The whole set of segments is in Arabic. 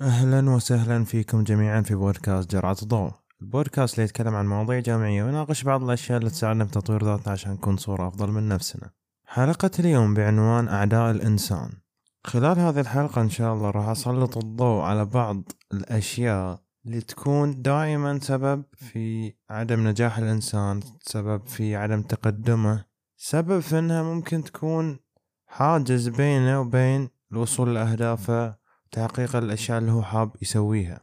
أهلا وسهلا فيكم جميعا في بودكاست جرعة ضوء البودكاست اللي يتكلم عن مواضيع جامعية ويناقش بعض الأشياء اللي تساعدنا بتطوير ذاتنا عشان نكون صورة أفضل من نفسنا. حلقة اليوم بعنوان أعداء الإنسان. خلال هذه الحلقة إن شاء الله راح أسلط الضوء على بعض الأشياء اللي تكون دائما سبب في عدم نجاح الإنسان سبب في عدم تقدمه سبب في أنها ممكن تكون حاجز بينه وبين الوصول لأهدافه تحقيق الأشياء اللي هو حاب يسويها.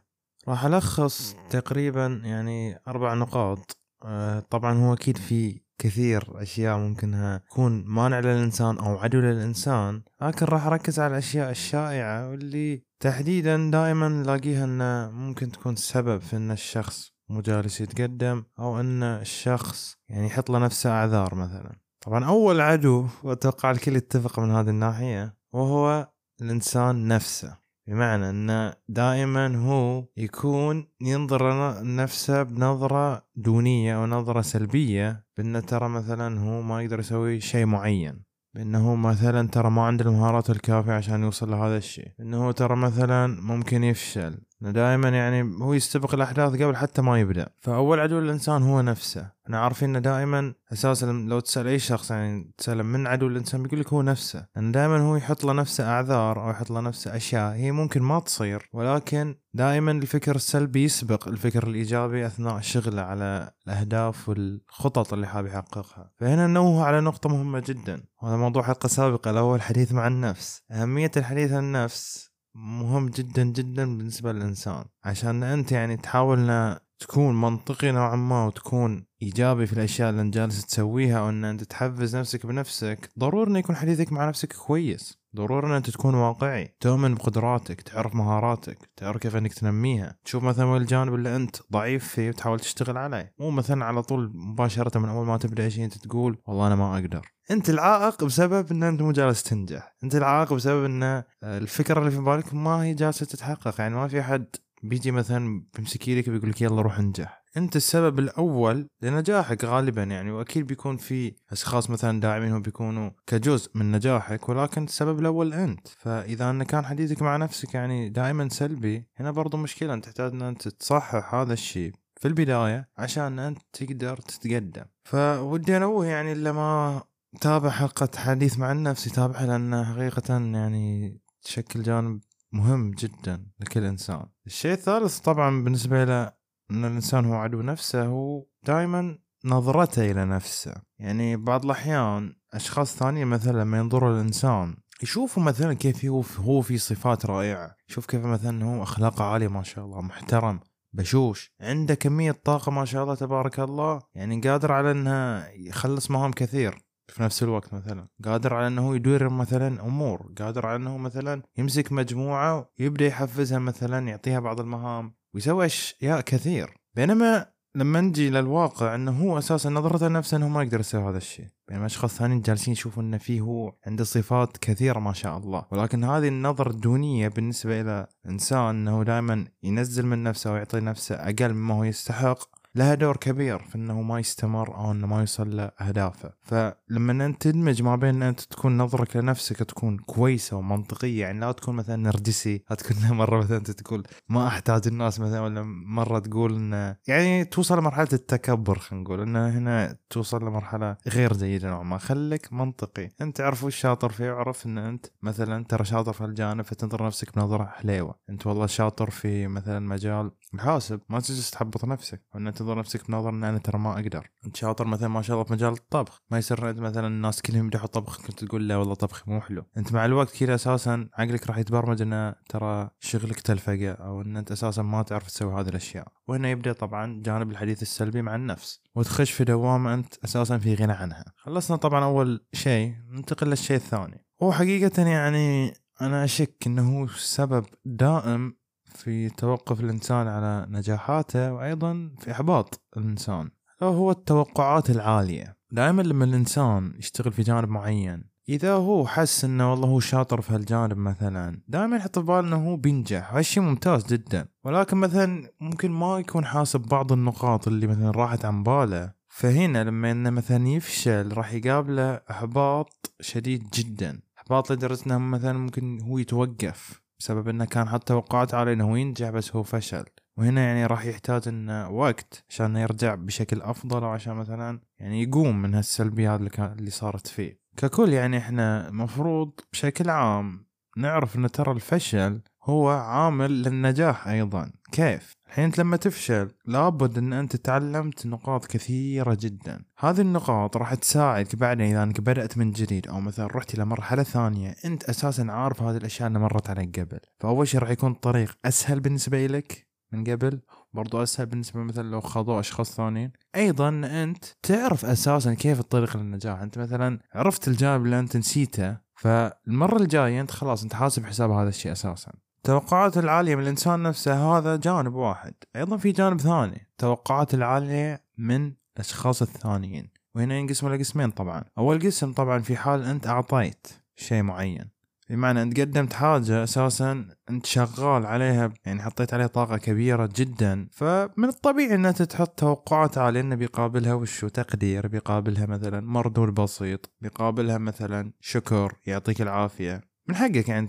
راح ألخص تقريبا يعني أربع نقاط. آه، طبعا هو أكيد في كثير أشياء ممكنها تكون مانع للإنسان أو عدو للإنسان لكن راح أركز على الأشياء الشائعة واللي تحديدا دائما نلاقيها أنه ممكن تكون سبب في أن الشخص مو جالس يتقدم أو أن الشخص يعني يحط لنفسه أعذار مثلا. طبعا أول عدو وأتوقع الكل يتفق من هذه الناحية وهو الإنسان نفسه. بمعنى أنه دائما هو يكون ينظر نفسه بنظرة دونية أو نظرة سلبية بأنه ترى مثلا هو ما يقدر يسوي شيء معين. بأنه مثلا ترى ما عنده المهارات الكافية عشان يوصل لهذا الشيء. انه ترى مثلا ممكن يفشل. دائما يعني هو يستبق الأحداث قبل حتى ما يبدأ. فأول عدو الإنسان هو نفسه. إحنا عارفين إنه دائما أساسا لو تسأل أي شخص يعني تسأله من عدو الإنسان بيقول لك هو نفسه. لأن دائما هو يحط له نفسه أعذار أو يحط له نفسه أشياء هي ممكن ما تصير. ولكن دائما الفكر السلبي يسبق الفكر الإيجابي أثناء شغله على الأهداف والخطط اللي حاب يحققها. فهنا ننوه على نقطة مهمة جدا. وهذا موضوع حلقة سابقة الأول الحديث مع النفس. أهمية الحديث عن النفس مهم جدا جدا بالنسبة للإنسان. عشان أنت يعني تحاول تكون منطقي نوعا ما وتكون إيجابي في الأشياء اللي أنت جالس تسويها أو ان أنت تحفز نفسك بنفسك ضروري إنه يكون حديثك مع نفسك كويس. ضروري ان أنت تكون واقعي تؤمن بقدراتك تعرف مهاراتك تعرف كيف إنك تنميها. تشوف مثلا وين الجانب اللي أنت ضعيف فيه وتحاول تشتغل عليه. مو مثلا على طول مباشرة من أول ما تبدأ شيء أنت تقول والله أنا ما أقدر. أنت العائق بسبب إن أنت مو جالس تنجح. أنت العائق بسبب إن الفكرة اللي في بالك ما هي جالسة تتحقق. يعني ما في أحد بيجي مثلا بيمسك إيدك ويقول لك يلا روح انجح. انت السبب الأول لنجاحك غالبا يعني وأكيد بيكون في أشخاص مثلا داعمين بيكونوا كجزء من نجاحك ولكن السبب الأول أنت. فإذا أن كان حديثك مع نفسك يعني دائما سلبي هنا برضو مشكلة أنت تحتاج أن أنت تصحح هذا الشيء في البداية عشان أنت تقدر تتقدم. فودي أنوه يعني اللي ما تابع حلقة حديث مع النفس يتابعها لأن حقيقة يعني تشكل جانب مهم جدا لكل إنسان. الشيء الثالث طبعا بالنسبة له أن الإنسان هو عدو نفسه هو دائما نظرته إلى نفسه. يعني بعض الأحيان أشخاص ثانية مثلا لما ينظروا للإنسان يشوفوا مثلا كيف هو هو في صفات رائعة. يشوف كيف مثلا هو أخلاقه عالية ما شاء الله محترم بشوش عنده كمية طاقة ما شاء الله تبارك الله يعني قادر على انها يخلص مهام كثير. في نفس الوقت مثلا. قادر على إنه يدير مثلا أمور. قادر على إنه مثلا يمسك مجموعة ويبدأ يحفزها مثلا يعطيها بعض المهام. ويسوي أشياء كثير. بينما لما نجي للواقع إنه هو أساسا نظرته لنفسه إنه ما يقدر يسوي هذا الشيء. بينما أشخاص ثانيين جالسين يشوفون إنه فيه هو عنده صفات كثيرة ما شاء الله. ولكن هذه النظرة الدونية بالنسبة إلى إنسان إنه دائما ينزل من نفسه ويعطي نفسه أقل مما هو يستحق. لها دور كبير في إنه ما يستمر أو إنه ما يوصل لأهدافه. فلما انت تدمج ما بين أنت تكون نظرك لنفسك تكون كويسة ومنطقية يعني لا تكون مثلا نرجسي لا تكون مرة مثلا أنت تقول ما أحتاج الناس مثلا ولا مرة تقول انه يعني توصل لمرحلة التكبر خلينا نقول إنه هنا توصل لمرحلة غير جيدة نوعا ما. خليك منطقي. أنت تعرف وش شاطر فيه وعرف إن أنت مثلا ترى شاطر في الجانب فتنظر نفسك بنظرة حليوة. أنت والله شاطر في مثلا مجال الحاسب ما تجلس تحبط نفسك وإن تنظر نفسك بنظر إن أنا ترى ما أقدر. انت شاطر مثلا ما شاء الله في مجال الطبخ. ما يصير انت مثلا الناس كلهم يمدحوا طبخ كنت تقول لا والله طبخي مو حلو. أنت مع الوقت كذا أساسا عقلك راح يتبرمج انه ترى شغلك تلفقه أو إن أنت أساسا ما تعرف تسوي هذه الأشياء. وهنا يبدأ طبعا جانب الحديث السلبي مع النفس. وتخش في دوامة أنت أساسا في غنى عنها. خلصنا طبعا أول شيء ننتقل للشيء الثاني. هو حقيقه يعني أنا أشك إنه سبب دائم في توقف الإنسان على نجاحاته وأيضا في إحباط الإنسان. هو التوقعات العالية. دائما لما الإنسان يشتغل في جانب معين إذا هو حس إنه والله هو شاطر في هالجانب مثلا دائما يحط في باله إنه هو بينجح. هالشيء ممتاز جدا. ولكن مثلا ممكن ما يكون حاسب بعض النقاط اللي مثلا راحت عن باله. فهنا لما إنه مثلا يفشل راح يقابله إحباط شديد جدا. إحباط لدرجة إنه مثلا ممكن هو يتوقف. بسبب إنه كان حط توقعات عليه إنه ينجح بس هو فشل. وهنا يعني راح يحتاج إنه وقت عشان يرجع بشكل أفضل وعشان مثلا يعني يقوم من هالسلبيات اللي اللي صارت فيه. ككل يعني إحنا مفروض بشكل عام نعرف إن ترى الفشل هو عامل للنجاح أيضا. كيف؟ الحين انت لما تفشل لابد أن أنت تعلمت نقاط كثيرة جدا. هذه النقاط راح تساعدك بعدين إذا أنك بدأت من جديد أو مثلا رحت إلى مرحلة ثانية. أنت أساسا عارف هذه الأشياء اللي مرت عليك قبل. فأول شيء راح يكون الطريق أسهل بالنسبة لك من قبل برضو أسهل بالنسبة مثلا لو خاضوه أشخاص ثانيين. أيضا أنت تعرف أساسا كيف الطريق للنجاح. أنت مثلا عرفت الجانب اللي أنت نسيته فالمرة الجاية أنت خلاص أنت حاسب حساب هذا الشيء أساسا. التوقعات العالية من الإنسان نفسه هذا جانب واحد. أيضا في جانب ثاني التوقعات العالية من الأشخاص الثانيين. وهنا ينقسم إلى قسمين طبعا. أول قسم طبعا في حال أنت أعطيت شيء معين. بمعنى أنت قدمت حاجة أساسا أنت شغال عليها يعني حطيت عليها طاقة كبيرة جدا. فمن الطبيعي ان انت تحط توقعات عالية. إنه بيقابلها وشو؟ تقدير بيقابلها مثلا مردود بسيط بيقابلها مثلا شكر يعطيك العافية. من حقك يعني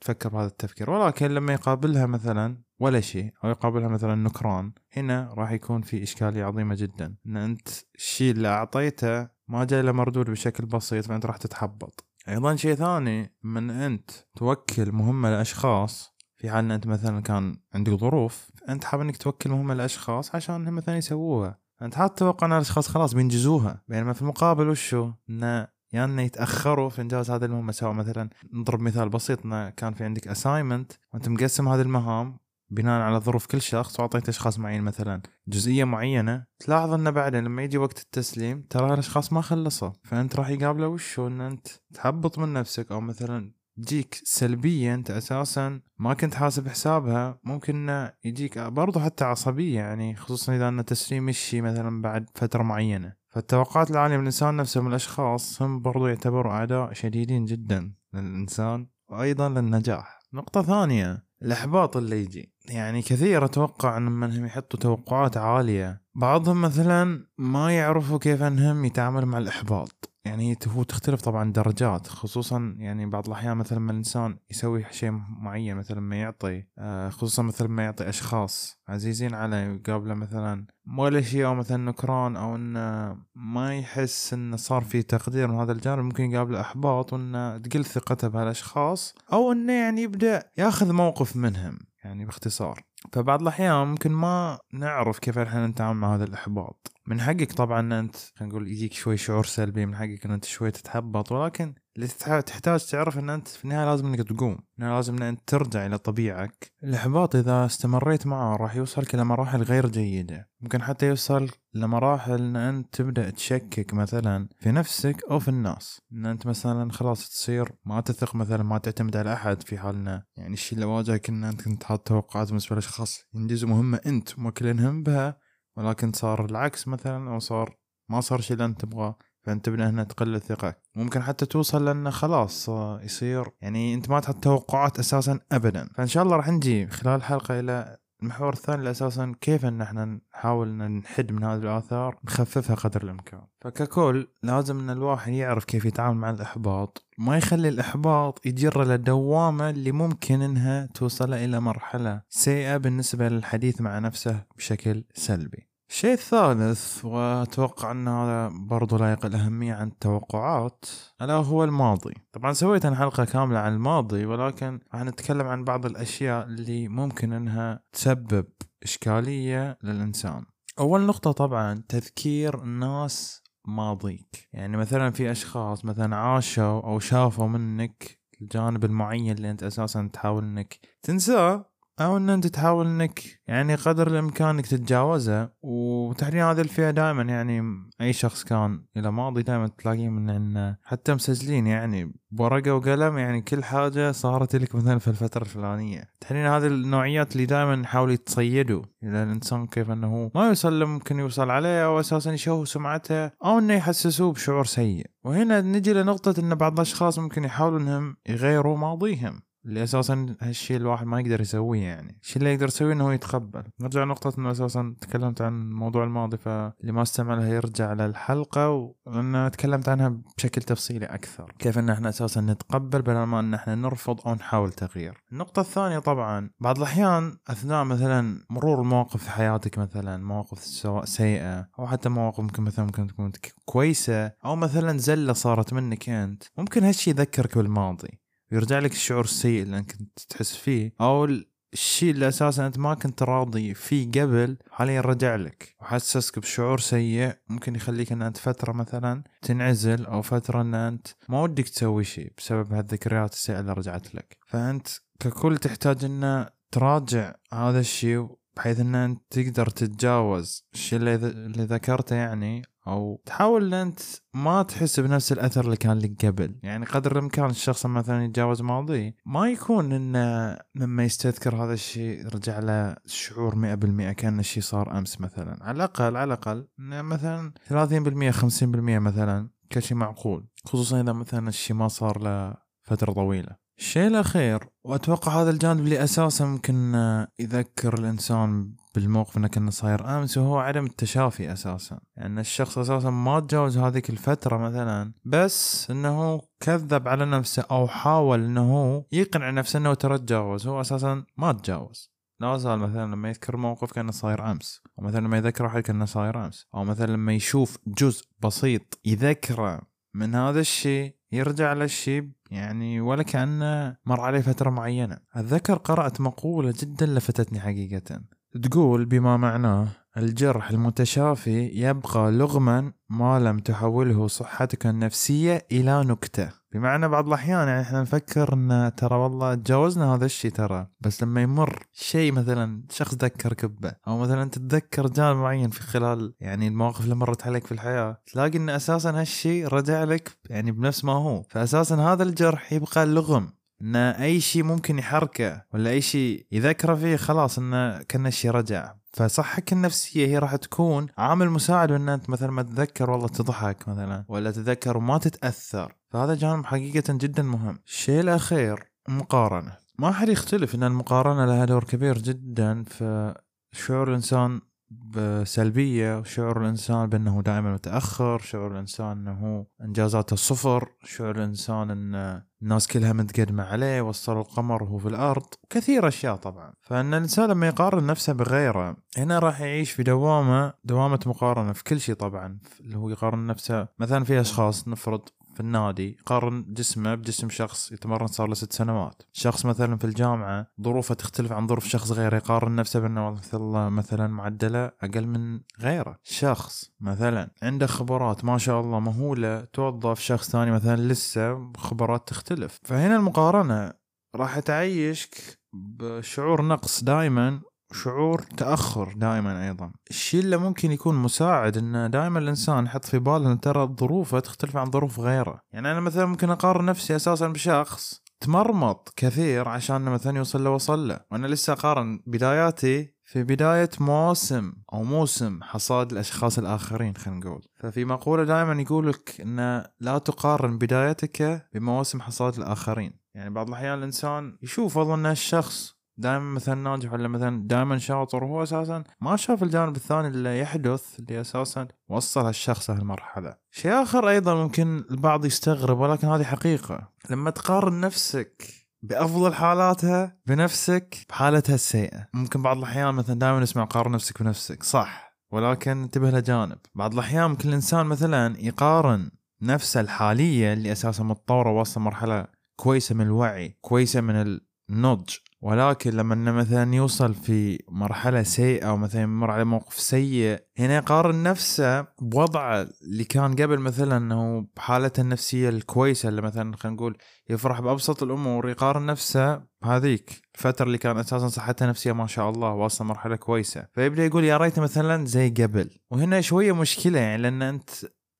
تفكر بهذا التفكير. ولكن لما يقابلها مثلا ولا شيء أو يقابلها مثلا نكران هنا راح يكون في إشكالية عظيمة جدا. إن أنت الشيء اللي أعطيته ما جاي له مردود بشكل بسيط فأنت راح تتحبط. أيضا شيء ثاني من أنت توكل مهمه لأشخاص في حال أنت مثلا كان عندك ظروف أنت حاب إنك توكل مهمه لأشخاص عشان هم مثلا يسووها. أنت حاط توقع ان الأشخاص خلاص بينجزوها. بينما في المقابل وشو؟ انه يا يعني انه يتأخروا في إنجاز هذه المهمة سواء مثلا نضرب مثال بسيط إنه كان في عندك اساينمنت وأنت مقسم هذه المهام بناء على ظروف كل شخص وأعطيت أشخاص معين مثلا. جزئية معينة تلاحظ إنه بعدين لما يجي وقت التسليم ترى الأشخاص ما خلصوا. فأنت راح يقابله وشو؟ إن أنت تهبط من نفسك أو مثلا تجيك سلبية أنت أساسا ما كنت حاسب حسابها. ممكن يجيك برضو حتى عصبية يعني خصوصا إذا إن تسليم الشيء مثلا بعد فترة معينة. فالتوقعات العالية من الإنسان نفسه من الأشخاص هم برضو يعتبروا أعداء شديدين جدا للإنسان وأيضا للنجاح. نقطة ثانية الإحباط اللي يجي. يعني كثير أتوقع إن منهم يحطوا توقعات عالية. بعضهم مثلا ما يعرفوا كيف إنهم يتعاملوا مع الإحباط. يعني هو تختلف طبعا درجات خصوصا يعني بعض الأحيان مثلا لما الإنسان يسوي شيء معين مثلا ما يعطي آه، خصوصا مثلا ما يعطي أشخاص عزيزين عليه يقابله مثلا ولا شيء أو مثلا نكران أو إنه ما يحس إنه صار في تقدير من هذا الجانب ممكن يقابله أحباط وإنه تقل ثقته بهالأشخاص أو إنه يعني يبدأ ياخذ موقف منهم يعني باختصار. فبعض الأحيان ممكن ما نعرف كيف إحنا نتعامل مع هذا الإحباط. من حقك طبعا أنت خلينا نقول يجيك شوي شعور سلبي من حقك أن أنت شوي تتحبط ولكن اللي تحتاج تعرف أن أنت في النهاية لازم أنك تقوم لازم أن أنت ترجع إلى طبيعك. الإحباط إذا استمريت معه راح يوصلك إلى مراحل غير جيدة. ممكن حتى يوصل لمراحل أن أنت تبدأ تشكك مثلا في نفسك أو في الناس. أن أنت مثلا خلاص تصير ما تثق مثلا ما تعتمد على أحد في حالنا. يعني الشيء اللي واجهك أن أنت كنت حاط توقعات بالنسبة لأشخاص ينجزوا مهمة أنت موكلينهم بها ولكن صار العكس مثلا أو صار ما صار شيء اللي أنت تبغاه. فأنت تبدا هنا تقل الثقه ممكن حتى توصل لأنه خلاص يصير. يعني أنت ما تحط توقعات أساسا ابدا. فإن شاء الله راح نجي خلال الحلقة إلى المحور الثاني اللي أساسا كيف أن إحنا نحاول نحد من هذه الآثار نخففها قدر الإمكان. فككل لازم أن الواحد يعرف كيف يتعامل مع الإحباط. ما يخلي الإحباط يجر للدوامه اللي ممكن إنها توصل إلى مرحلة سيئة بالنسبة للحديث مع نفسه بشكل سلبي. الشيء الثالث وأتوقع أن هذا برضو لا يقل أهمية عن التوقعات ألا هو الماضي. طبعا سويت أنا حلقة كاملة عن الماضي ولكن راح نتكلم عن بعض الأشياء اللي ممكن أنها تسبب إشكالية للإنسان. أول نقطة طبعا تذكير الناس ماضيك. يعني مثلا في أشخاص مثلا عاشوا أو شافوا منك الجانب المعين اللي أنت أساسا تحاول إنك تنساه أو إن أنت تحاول إنك يعني قدر الإمكان إنك تتجاوزه. وتحديدا هذه الفئة دائما يعني أي شخص كان إلى ماضي دائما تلاقيه من إن حتى مسجلين يعني بورقه وقلم يعني كل حاجة صارت لك مثلا في الفترة الفلانية. تحديدا هذه النوعيات اللي دائما يحاولوا يتصيدوا. إلى الإنسان كيف إنه ما يوصل ممكن يوصل عليه أو أساسا يشوه سمعته أو إنه يحسسوه بشعور سيء. وهنا نجي لنقطة إن بعض الأشخاص ممكن يحاولوا إنهم يغيروا ماضيهم. اللي أساسا هالشيء الواحد ما يقدر يسويه يعني. الشيء اللي يقدر يسويه إنه يتقبل نرجع لنقطة إنه أساسا تكلمت عن الموضوع الماضي فاللي ما استمع لها يرجع للحلقة وأنا تكلمت عنها بشكل تفصيلي أكثر. كيف إن إحنا أساسا نتقبل بدل ما إن إحنا نرفض أو نحاول تغيير. النقطة الثانية طبعا بعض الأحيان أثناء مثلا مرور المواقف في حياتك مثلا مواقف سواء سيئة أو حتى مواقف ممكن مثلا ممكن تكون كويسة أو مثلا زلة صارت منك أنت ممكن هالشي يذكرك بالماضي. ويرجع لك الشعور السيء اللي أنت كنت تحس فيه أو الشيء اللي أساسا أنت ما كنت راضي فيه قبل حاليا رجع لك وحسسك بشعور سيء ممكن يخليك إن أنت فترة مثلا تنعزل أو فترة إن أنت ما ودك تسوي شيء بسبب هالذكريات السيئة اللي رجعت لك. فأنت ككل تحتاج ان تراجع هذا الشيء بحيث إن أنت تقدر تتجاوز الشيء اللي, ذكرته يعني أو تحاول أنت ما تحس بنفس الأثر اللي كان لك قبل. يعني قدر الإمكان الشخص مثلا يتجاوز ماضيه. ما يكون إنه لما يستذكر هذا الشيء رجع له شعور 100% كأن الشيء صار أمس مثلا. على الاقل على الأقل مثلا 30% 50% مثلا كشيء معقول. خصوصا إذا مثلا الشيء ما صار له فترة طويلة. الشيء الأخير وأتوقع هذا الجانب اللي أساسا ممكن يذكر الإنسان بالموقف إنه كان صاير آمس وهو عدم التشافي أساسا. يعني الشخص أساسا ما تجاوز هذيك الفترة مثلا بس إنه كذب على نفسه أو حاول إنه يقنع نفسه إنه ترى تجاوز هو أساسا ما تجاوز. لا زال مثلا لما يذكر موقف كانه صاير آمس أو مثلا لما يذكر واحد كانه صاير آمس أو مثلا لما يشوف جزء بسيط يذكره من هذا الشيء يرجع للشيء يعني ولا كأنه مر عليه فترة معينة. أتذكر قرأت مقولة جدا لفتتني حقيقة. تقول بما معناه الجرح المتشافي يبقى لغما ما لم تحوله صحتك النفسية إلى نكتة. بمعنى بعض الأحيان يعني إحنا نفكر إن ترى والله تجاوزنا هذا الشيء ترى بس لما يمر شيء مثلا شخص ذكرك به أو مثلا تتذكر جانب معين في خلال يعني المواقف اللي مرت عليك في الحياة تلاقي إن أساسا هالشيء رجع لك يعني بنفس ما هو. فأساسا هذا الجرح يبقى لغم. إن أي شيء ممكن يحركه ولا أي شيء يذكره فيه خلاص انه كأن الشيء رجع. فصحك النفسية هي راح تكون عامل مساعد ان أنت مثلا ما تتذكر والله تضحك مثلا ولا تتذكر وما تتأثر. فهذا جانب حقيقة جدا مهم. الشيء الأخير مقارنة. ما حد يختلف إن المقارنة لها دور كبير جدا في شعور الإنسان بسلبية شعور الإنسان بأنه دائما متأخر شعور الإنسان أنه إنجازاته صفر شعور الإنسان أن الناس كلها متقدمة عليه وصل القمر وهو في الأرض كثير أشياء طبعا. فأن الإنسان لما يقارن نفسه بغيره هنا راح يعيش في دوامة دوامة مقارنة في كل شيء طبعا. اللي هو يقارن نفسه مثلا في أشخاص نفرض في النادي قارن جسمه بجسم شخص يتمرن صار له ست سنوات. شخص مثلا في الجامعة ظروفه تختلف عن ظروف شخص غيره يقارن نفسه بأنه مثلا مثلا معدله أقل من غيره. شخص مثلا عنده خبرات ما شاء الله مهولة توظف شخص ثاني مثلا لسه خبرات تختلف. فهنا المقارنة راح تعيشك بشعور نقص دائما شعور تأخر دائما أيضا. الشيء اللي ممكن يكون مساعد انه دائما الإنسان يحط في باله إن ترى ظروفه تختلف عن ظروف غيره. يعني أنا مثلا ممكن أقارن نفسي أساسا بشخص تمرمط كثير عشان مثلا يوصل له وصل له وأنا لسه أقارن بداياتي في بداية مواسم أو موسم حصاد الأشخاص الآخرين خلينا نقول. ففي مقولة دائما يقول لك أن لا تقارن بدايتك بمواسم حصاد الآخرين. يعني بعض الأحيان الإنسان يشوف والله أن الشخص دائما مثلا ناجح ولا مثلا دائما شاطر وهو أساسا ما شاف الجانب الثاني اللي يحدث اللي أساسا وصل هالشخص هالمرحله. شيء آخر أيضا ممكن البعض يستغرب ولكن هذه حقيقة. لما تقارن نفسك بأفضل حالاتها بنفسك بحالتها السيئه ممكن بعض الأحيان مثلا دائما نسمع قارن نفسك بنفسك صح. ولكن انتبه لجانب. بعض الأحيان ممكن الانسان مثلا يقارن نفسه الحالية اللي أساسا متطورة وصل مرحلة كويسة من الوعي كويسة من النضج. ولكن لما إنه مثلا يوصل في مرحلة سيئة أو مثلا يمر على موقف سيء هنا يقارن نفسه بوضعه اللي كان قبل مثلا إنه بحالته النفسية الكويسة اللي مثلا خلينا نقول يفرح بأبسط الأمور يقارن نفسه بهذيك الفترة اللي كان أساسا صحته النفسية ما شاء الله واصلة مرحلة كويسة. فيبدأ يقول يا ريت مثلا زي قبل. وهنا شوية مشكلة يعني لأن أنت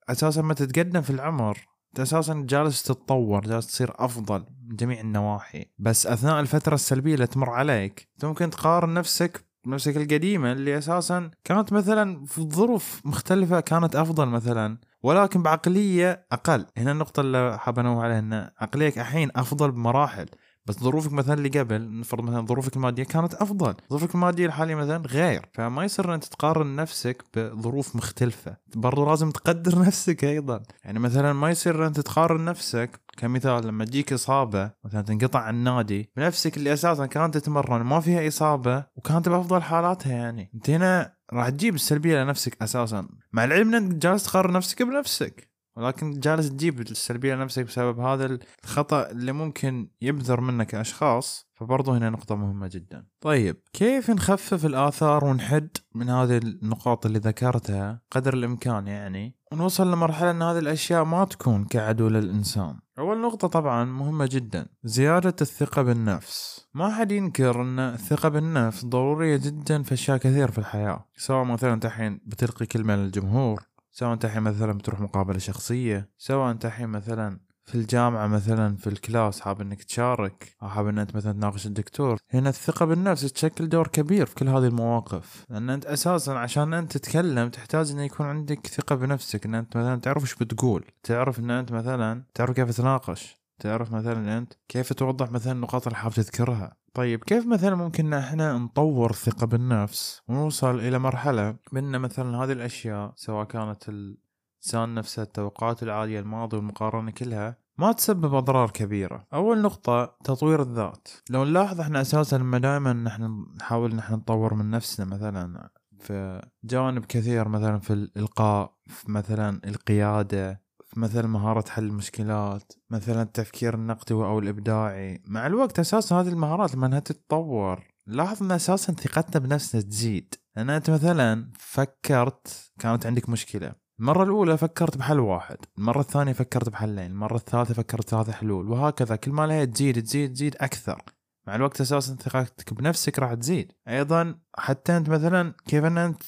أساسا ما تتقدم في العمر أنت أساسا جالس تتطور جالس تصير أفضل. من جميع النواحي. بس أثناء الفترة السلبية اللي تمر عليك أنت ممكن تقارن نفسك بنفسك القديمة اللي أساسا كانت مثلا في ظروف مختلفة كانت أفضل مثلا ولكن بعقلية أقل. هنا النقطة اللي حاب أنوه عليها إن عقليتك الحين أفضل بمراحل. بس ظروفك مثلا اللي قبل نفرض مثلا ظروفك المادية كانت أفضل. ظروفك المادية الحالية مثلا غير فما يصير أنت تقارن نفسك بظروف مختلفة. برضو لازم تقدر نفسك أيضا. يعني مثلا ما يصير أنت تقارن نفسك كمثال لما تجيك إصابة مثلا تنقطع عن النادي بنفسك اللي أساسا كانت تتمرن ما فيها إصابة وكانت بأفضل حالاتها يعني. أنت هنا راح تجيب السلبية لنفسك أساسا. مع العلم انك جالس تقارن نفسك بنفسك. ولكن جالس تجيب السلبية لنفسك بسبب هذا الخطأ اللي ممكن يبذر منك أشخاص فبرضه هنا نقطة مهمة جدا. طيب كيف نخفف الآثار ونحد من هذه النقاط اللي ذكرتها قدر الإمكان يعني ونوصل لمرحلة أن هذه الأشياء ما تكون كعدو للإنسان. أول نقطة طبعا مهمة جدا زيادة الثقة بالنفس. ما حد ينكر أن الثقة بالنفس ضرورية جدا في أشياء كثير في الحياة. سواء مثلا أنت الحين بتلقي كلمة للجمهور سواء انت الحين مثلا بتروح مقابلة شخصية سواء انت الحين مثلا في الجامعة مثلا في الكلاس حاب إنك تشارك أو حاب إن أنت مثلا تناقش الدكتور. هنا الثقة بالنفس تشكل دور كبير في كل هذه المواقف. لأن أنت أساسا عشان أنت تتكلم تحتاج إن يكون عندك ثقة بنفسك إن أنت مثلا تعرف إيش بتقول. تعرف إن أنت مثلا تعرف كيف تناقش تعرف مثلا أنت كيف توضح مثلا النقاط اللي حاب تذكرها. طيب كيف مثلا ممكن إحنا نطور الثقة بالنفس ونوصل إلى مرحلة بان مثلا هذه الأشياء سواء كانت الإنسان نفسه التوقعات العالية الماضي والمقارنة كلها ما تسبب أضرار كبيرة. أول نقطة تطوير الذات. لو نلاحظ إحنا أساسا لما دائما نحن نحاول نحن نطور من نفسنا مثلا في جوانب كثير مثلا في الإلقاء في مثلا القيادة مثلا مهارة حل المشكلات مثلا التفكير النقدي أو الإبداعي مع الوقت أساسا هذه المهارات لما أنها تتطور لاحظ أن أساسا ثقتنا بنفسنا تزيد لأن أنت مثلا فكرت كانت عندك مشكلة المرة الأولى فكرت بحل واحد، المرة الثانية فكرت بحلين، المرة الثالثة فكرت ثلاثة حلول، وهكذا كل ما لها تزيد تزيد تزيد أكثر. مع الوقت أساسا ثقتك بنفسك راح تزيد. أيضا حتى أنت مثلا كيف أن أنت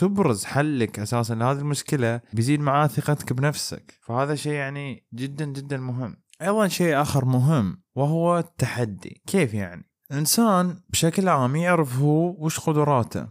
تبرز حلك أساسا لهذه المشكلة بيزيد معاه ثقتك بنفسك. فهذا شيء يعني جدا جدا مهم. أيضا شيء آخر مهم وهو التحدي. كيف يعني؟ الإنسان بشكل عام يعرف هو وش قدراته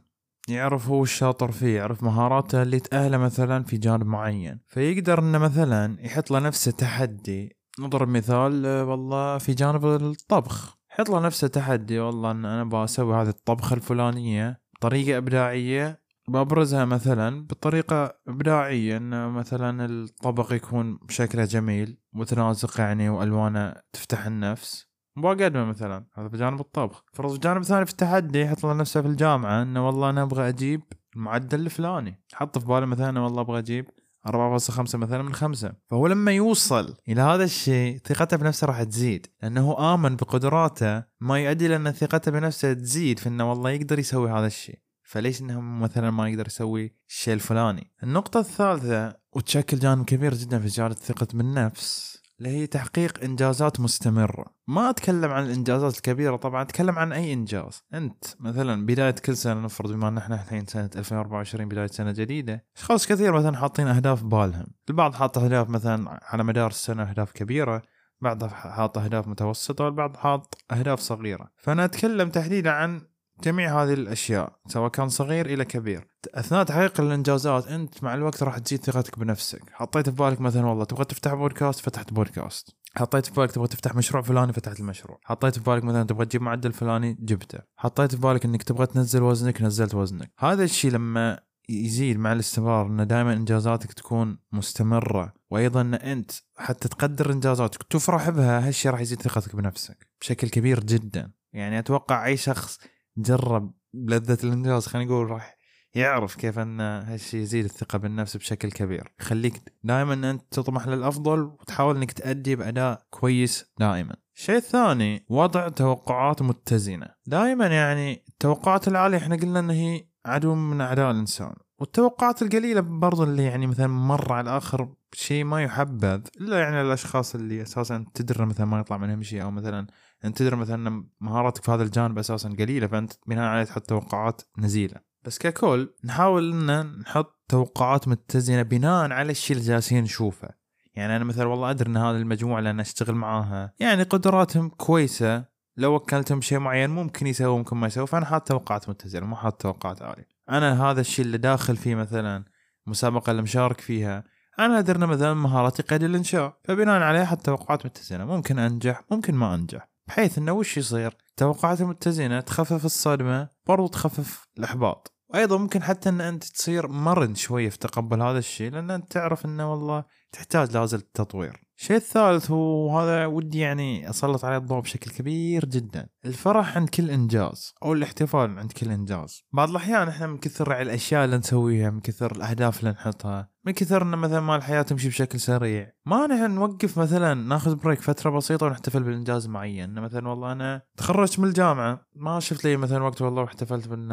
يعرف هو وش شاطر فيه يعرف مهاراته اللي تأهله مثلا في جانب معين. فيقدر إنه مثلا يحط لنفسه تحدي. نضرب مثال والله في جانب الطبخ. يحط لنفسه تحدي والله إن أنا بسوي هذه الطبخة الفلانية بطريقة إبداعية بأبرزها مثلا بطريقة إبداعية إن مثلا الطبق يكون شكله جميل متناسق يعني وألوانه تفتح النفس. وبقدمه مثلا هذا بجانب الطبخ. فرض الجانب الثاني في التحدي يحط له نفسه في الجامعة إنه والله أنا أبغى أجيب المعدل الفلاني. حط في باله مثلا والله أبغى أجيب 4.5 مثلا من خمسة. فهو لما يوصل إلى هذا الشيء ثقته بنفسه راح تزيد لأنه آمن بقدراته ما يؤدي لأن ثقته بنفسه تزيد في أنه والله يقدر يسوي هذا الشيء. فليش انه مثلا ما يقدر يسوي الشيء الفلاني؟ النقطة الثالثة وتشكل جانب كبير جدا في زيادة الثقة بالنفس اللي هي تحقيق إنجازات مستمرة. ما أتكلم عن الإنجازات الكبيرة طبعا أتكلم عن أي إنجاز. أنت مثلا بداية كل سنة نفرض بما إن إحنا الحين سنة 2024 بداية سنة جديدة أشخاص كثير مثلا حاطين أهداف ببالهم. البعض حاط أهداف مثلا على مدار السنة أهداف كبيرة بعض حاط أهداف متوسطة والبعض حاط أهداف صغيرة. فأنا أتكلم تحديدا عن جميع هذه الأشياء سواء كان صغير إلى كبير. أثناء تحقيق الإنجازات أنت مع الوقت راح تزيد ثقتك بنفسك. حطيت في بالك مثلا والله تبغى تفتح بودكاست فتحت بودكاست. حطيت في بالك تبغى تفتح مشروع فلاني فتحت المشروع. حطيت في بالك مثلا تبغى تجيب معدل فلاني جبته. حطيت في بالك إنك تبغى تنزل وزنك نزلت وزنك. هذا الشيء لما يزيد مع الاستمرار إن دائما إنجازاتك تكون مستمرة. وأيضا إن أنت حتى تقدر إنجازاتك تفرح بها هالشيء راح يزيد ثقتك بنفسك بشكل كبير جدا. يعني أتوقع أي شخص جرب لذة الانجاز. خلينا نقول راح يعرف كيف أن هالشيء يزيد الثقة بالنفس بشكل كبير. يخليك دائما أنت تطمح للأفضل وتحاول أنك تأدي بأداء كويس دائما. الشيء الثاني وضع توقعات متزنة. دائما يعني التوقعات العالية إحنا قلنا إن هي عدو من أعداء الإنسان. والتوقعات القليلة برضو اللي يعني مثلا مرة على الآخر شيء ما يحبذ إلا يعني الأشخاص اللي أساسا تدري مثلا ما يطلع منهم شيء أو مثلا انت تدري مثلا مهاراتك في هذا الجانب أساسا قليلة فأنت بناء عليه تحط توقعات نزيلة. بس ككل نحاول إن نحط توقعات متزنة بناء على الشيء اللي جالسين نشوفه. يعني أنا مثلا والله أدري إن هذه المجموعة اللي أنا أشتغل معاها. يعني قدراتهم كويسة. لو وكلتهم شيء معين ممكن يسوي ممكن ما يسوي فأنا حاط توقعات متزنة مو حاط توقعات عالية. أنا هذا الشيء اللي داخل فيه مثلا مسابقة اللي مشارك فيها أنا أدري مثلا مهاراتي قيد الانشاء فبناء عليه حط توقعات متزنة. ممكن أنجح ممكن ما أنجح. بحيث إنه وش يصير؟ توقعات متزنه تخفف الصدمة برضو تخفف الإحباط. وأيضا ممكن حتى إن أنت تصير مرن شوية في تقبل هذا الشيء لأن أنت تعرف إنه والله تحتاج لازل التطوير. الشيء الثالث وهذا ودي يعني أسلط عليه الضوء بشكل كبير جدا. الفرح عند كل إنجاز أو الاحتفال عند كل إنجاز. بعض الأحيان إحنا من كثر الأشياء اللي نسويها من كثر الأهداف اللي نحطها من كثر إن مثلا ما الحياة تمشي بشكل سريع. ما نحن نوقف مثلا ناخذ بريك فترة بسيطة ونحتفل بالانجاز معين. مثلا والله أنا تخرجت من الجامعة. ما شفت لي مثلا وقت والله واحتفلت بأن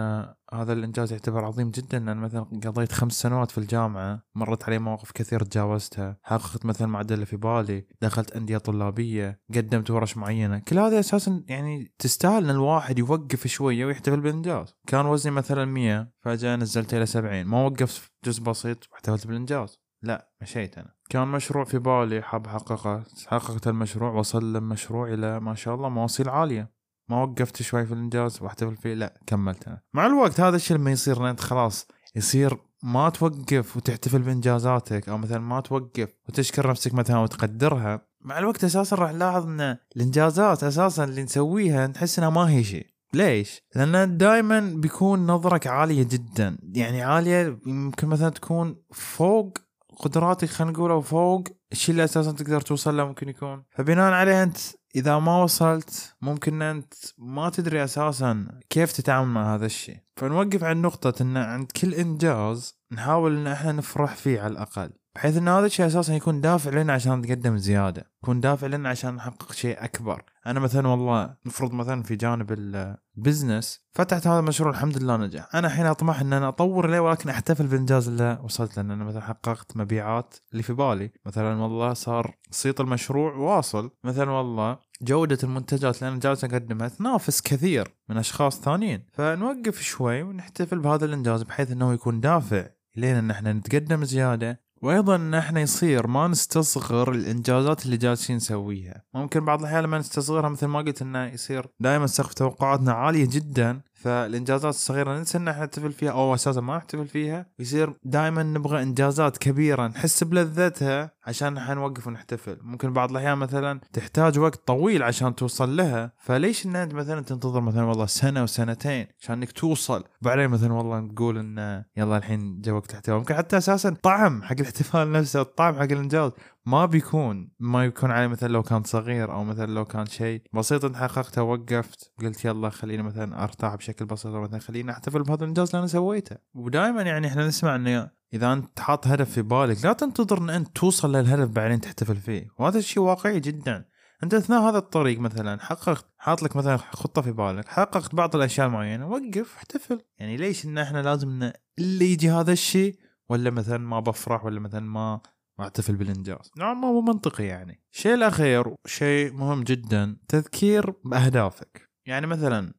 هذا الإنجاز يعتبر عظيم جدا. ان مثلا قضيت خمس سنوات في الجامعة مرت علي مواقف كثير تجاوزتها. حققت مثلا معدل في بالي دخلت أندية طلابية قدمت ورش معينة. كل هذه أساسا يعني تستاهل إن الواحد يوقف شوية ويحتفل بالإنجاز. كان وزني مثلا 100 فجأة نزلت إلى 70 ما وقفت جزء بسيط واحتفلت بالإنجاز. لا مشيت أنا. كان مشروع في بالي حاب أحققه. حققت المشروع وصل المشروع إلى ما شاء الله مواصيل عالية. ما وقفت شوي في الإنجاز واحتفل فيه لا كملت أنا. مع الوقت هذا الشيء لما يصير إنت خلاص يصير ما توقف وتحتفل بإنجازاتك أو مثلا ما توقف وتشكر نفسك مثلا وتقدرها مع الوقت أساسا راح نلاحظ إن الإنجازات أساسا اللي نسويها نحس إنها ما هي شيء ليش؟ لأن دائما بيكون نظرك عالية جدا يعني عالية يمكن مثلا تكون فوق قدراتك خلينا نقول أو فوق الشيء اللي أساسا تقدر توصل له ممكن يكون فبناء عليه أنت إذا ما وصلت ممكن أنت ما تدري أساسا كيف تتعامل مع هذا الشيء. فنوقف عند نقطة إن عند كل إنجاز نحاول إن إحنا نفرح فيه على الأقل. بحيث ان هذا الشيء أساسا يكون دافع لنا عشان نتقدم زيادة يكون دافع لنا عشان نحقق شيء أكبر. أنا مثلا والله نفرض مثلا في جانب البزنس فتحت هذا المشروع الحمد لله نجح. أنا الحين أطمح إن أنا أطور له ولكن أحتفل بالانجاز اللي وصلت له. أنا مثلا حققت مبيعات اللي في بالي. مثلا والله صار صيت المشروع واصل. مثلا والله جودة المنتجات اللي أنا جالس أقدمها تنافس كثير من أشخاص ثانيين. فنوقف شوي ونحتفل بهذا الإنجاز بحيث أنه يكون دافع لين إن إحنا نتقدم زيادة وأيضا إحنا يصير ما نستصغر الإنجازات اللي جالسين نسويها. ممكن بعض الأحيان لما نستصغرها مثل ما قلت إنه يصير دائما سقف توقعاتنا عالية جدا فالإنجازات الصغيرة ننسى إن إحنا نحتفل فيها أو أساسا ما نحتفل فيها يصير دائما نبغى إنجازات كبيرة نحس بلذتها عشان نحن نوقف ونحتفل. ممكن بعض الأحيان مثلا تحتاج وقت طويل عشان توصل لها فليش إن أنت مثلا تنتظر مثلا والله سنة وسنتين عشان إنك توصل؟ بعدين مثلا والله تقول إن يلا الحين جا وقت الاحتفال. ممكن حتى أساسا طعم حق الاحتفال نفسه الطعم حق الإنجاز. ما بيكون ما يكون عليه مثلا لو كان صغير أو مثلا لو كان شيء بسيط. انت حققته وقفت قلت يلا خليني مثلا أرتاح بشكل بسيط أو مثلا خليني أحتفل بهذا الإنجاز اللي أنا سويته. ودائما يعني إحنا نسمع إنه إذا أنت حاط هدف في بالك لا تنتظر إن أنت توصل للهدف بعدين تحتفل فيه. وهذا الشيء واقعي جدا. أنت أثناء هذا الطريق مثلا حققت حاط لك مثلا خطة في بالك حققت بعض الأشياء المعينة وقف احتفل. يعني ليش إن إحنا لازم اللي يجي هذا الشيء ولا مثلا ما بفرح ولا مثلا ما واحتفل بالانجاز. نوعا ما مو منطقي يعني. الشيء الأخير شيء مهم جدا تذكير بأهدافك. يعني مثلا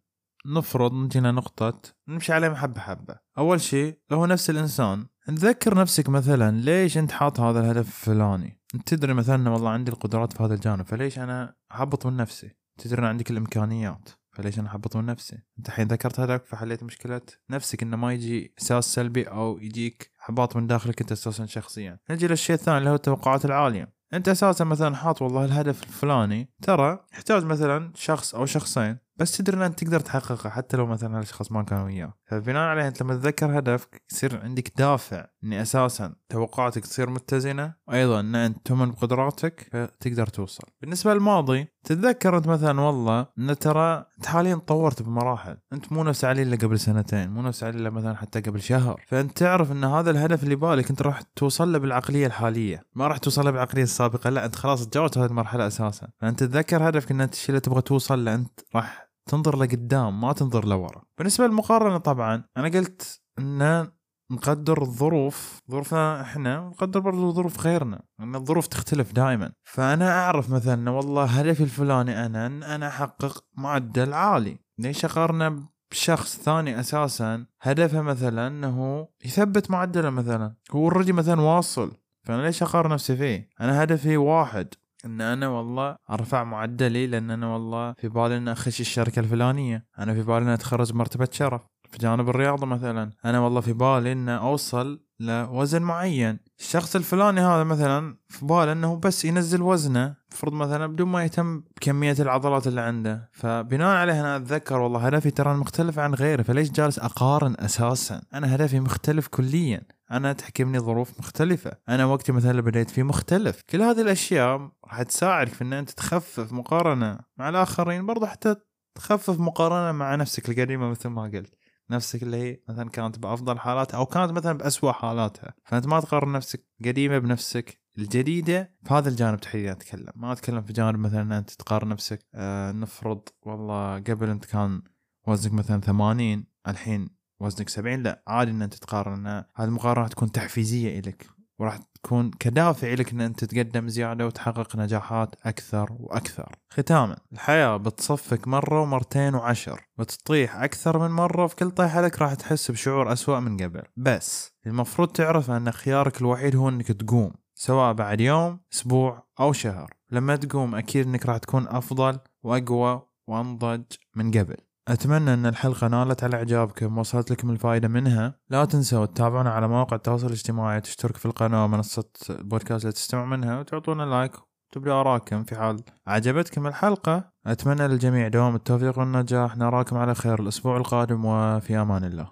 نفرض نجينا نقطة نمشي عليها حبة حبة. أول شيء لو نفس الإنسان تذكر نفسك مثلا ليش أنت حاط هذا الهدف الفلاني؟ أنت تدري مثلا والله عندي القدرات في هذا الجانب فليش أنا أحبط من نفسي؟ تدري أن عندك الإمكانيات فليش أنا احبط من نفسي؟ أنت الحين ذكرت هذاك فحليت مشكلة نفسك إنه ما يجي إحساس سلبي أو يجيك احباط من داخلك انت أساسا شخصيا. نجي للشيء الثاني اللي هو التوقعات العالية. انت أساسا مثلا حاط والله الهدف الفلاني ترى يحتاج مثلا شخص أو شخصين بس تدري إن أنت تقدر تحققه حتى لو مثلا هالاشخاص ما كانوا وياك فبناء عليه أنت لما تتذكر هدفك يصير عندك دافع اني أساسا توقعاتك تصير متزنة وأيضا إن أنت تؤمن بقدراتك فتقدر توصل. بالنسبة للماضي تتذكر أنت مثلا والله إن ترى أنت حاليا تطورت بمراحل. أنت مو نفس علي اللي قبل سنتين مو نفس علي اللي مثلا حتى قبل شهر. فأنت تعرف إن هذا الهدف اللي بالك أنت راح توصل له بالعقلية الحالية. ما راح توصل له بالعقلية السابقة لا أنت خلاص تجاوزت هذه المرحلة أساسا. فأنت تتذكر هدفك إن أنت الشيء اللي تبغى توصل له أنت راح تنظر لقدام ما تنظر لورا. بالنسبة للمقارنة طبعا أنا قلت أن نقدر الظروف ظروفنا إحنا ونقدر برضو ظروف غيرنا ان الظروف تختلف دائما. فأنا أعرف مثلا والله هدفي الفلاني أنا إن أنا أحقق معدل عالي. ليش أقارنه بشخص ثاني أساسا؟ هدفه مثلا إنه يثبت معدله مثلا. هو اوريدي مثلا واصل. فأنا ليش أقارن نفسي فيه؟ أنا هدفي واحد. إن أنا والله أرفع معدلي لأن أنا والله في بالي إن أخش الشركة الفلانية. أنا في بالي إن أتخرج مرتبة شرف. في جانب الرياضة مثلا. أنا والله في بالي إن أوصل لوزن معين. الشخص الفلاني هذا مثلا في باله إنه بس ينزل وزنه فرض مثلا بدون ما يهتم بكمية العضلات اللي عنده. فبناء عليه أنا أتذكر والله هدفي ترى مختلف عن غيره فليش جالس أقارن أساسا؟ أنا هدفي مختلف كليا. أنا تحكمني ظروف مختلفة. أنا وقتي مثلا اللي بديت فيه مختلف. كل هذه الأشياء راح تساعدك في إن أنت تخفف مقارنة مع الآخرين برضه حتى تخفف مقارنة مع نفسك القديمة مثل ما قلت. نفسك اللي هي مثلا كانت بأفضل حالاتها أو كانت مثلا باسوء حالاتها. فأنت ما تقارن نفسك قديمة بنفسك الجديدة في هذا الجانب تحديدا أتكلم. ما أتكلم في جانب مثلا أنت تقارن نفسك آه نفرض والله قبل أنت كان وزنك مثلا 80 الحين وزنك 70 لا عادي إن أنت تقارن. هذه المقارنة تكون تحفيزية لك وراح تكون كدافع لك إن أنت تتقدم زيادة وتحقق نجاحات أكثر وأكثر. ختاما الحياة بتصفك مرة ومرتين وعشر بتطيح أكثر من مرة في كل طيحة لك راح تحس بشعور أسوأ من قبل. بس المفروض تعرف أن خيارك الوحيد هو إنك تقوم سواء بعد يوم أسبوع أو شهر. لما تقوم أكيد إنك راح تكون أفضل وأقوى وأنضج من قبل. أتمنى أن الحلقة نالت على إعجابكم وصلت لكم الفائدة منها. لا تنسوا تتابعونا على مواقع التواصل الاجتماعي تشترك في القناة ومنصة البودكاست اللي تستمع منها وتعطونا لايك وتبدوا آراءكم في حال عجبتكم الحلقة. أتمنى للجميع دوام التوفيق والنجاح. نراكم على خير الأسبوع القادم وفي أمان الله.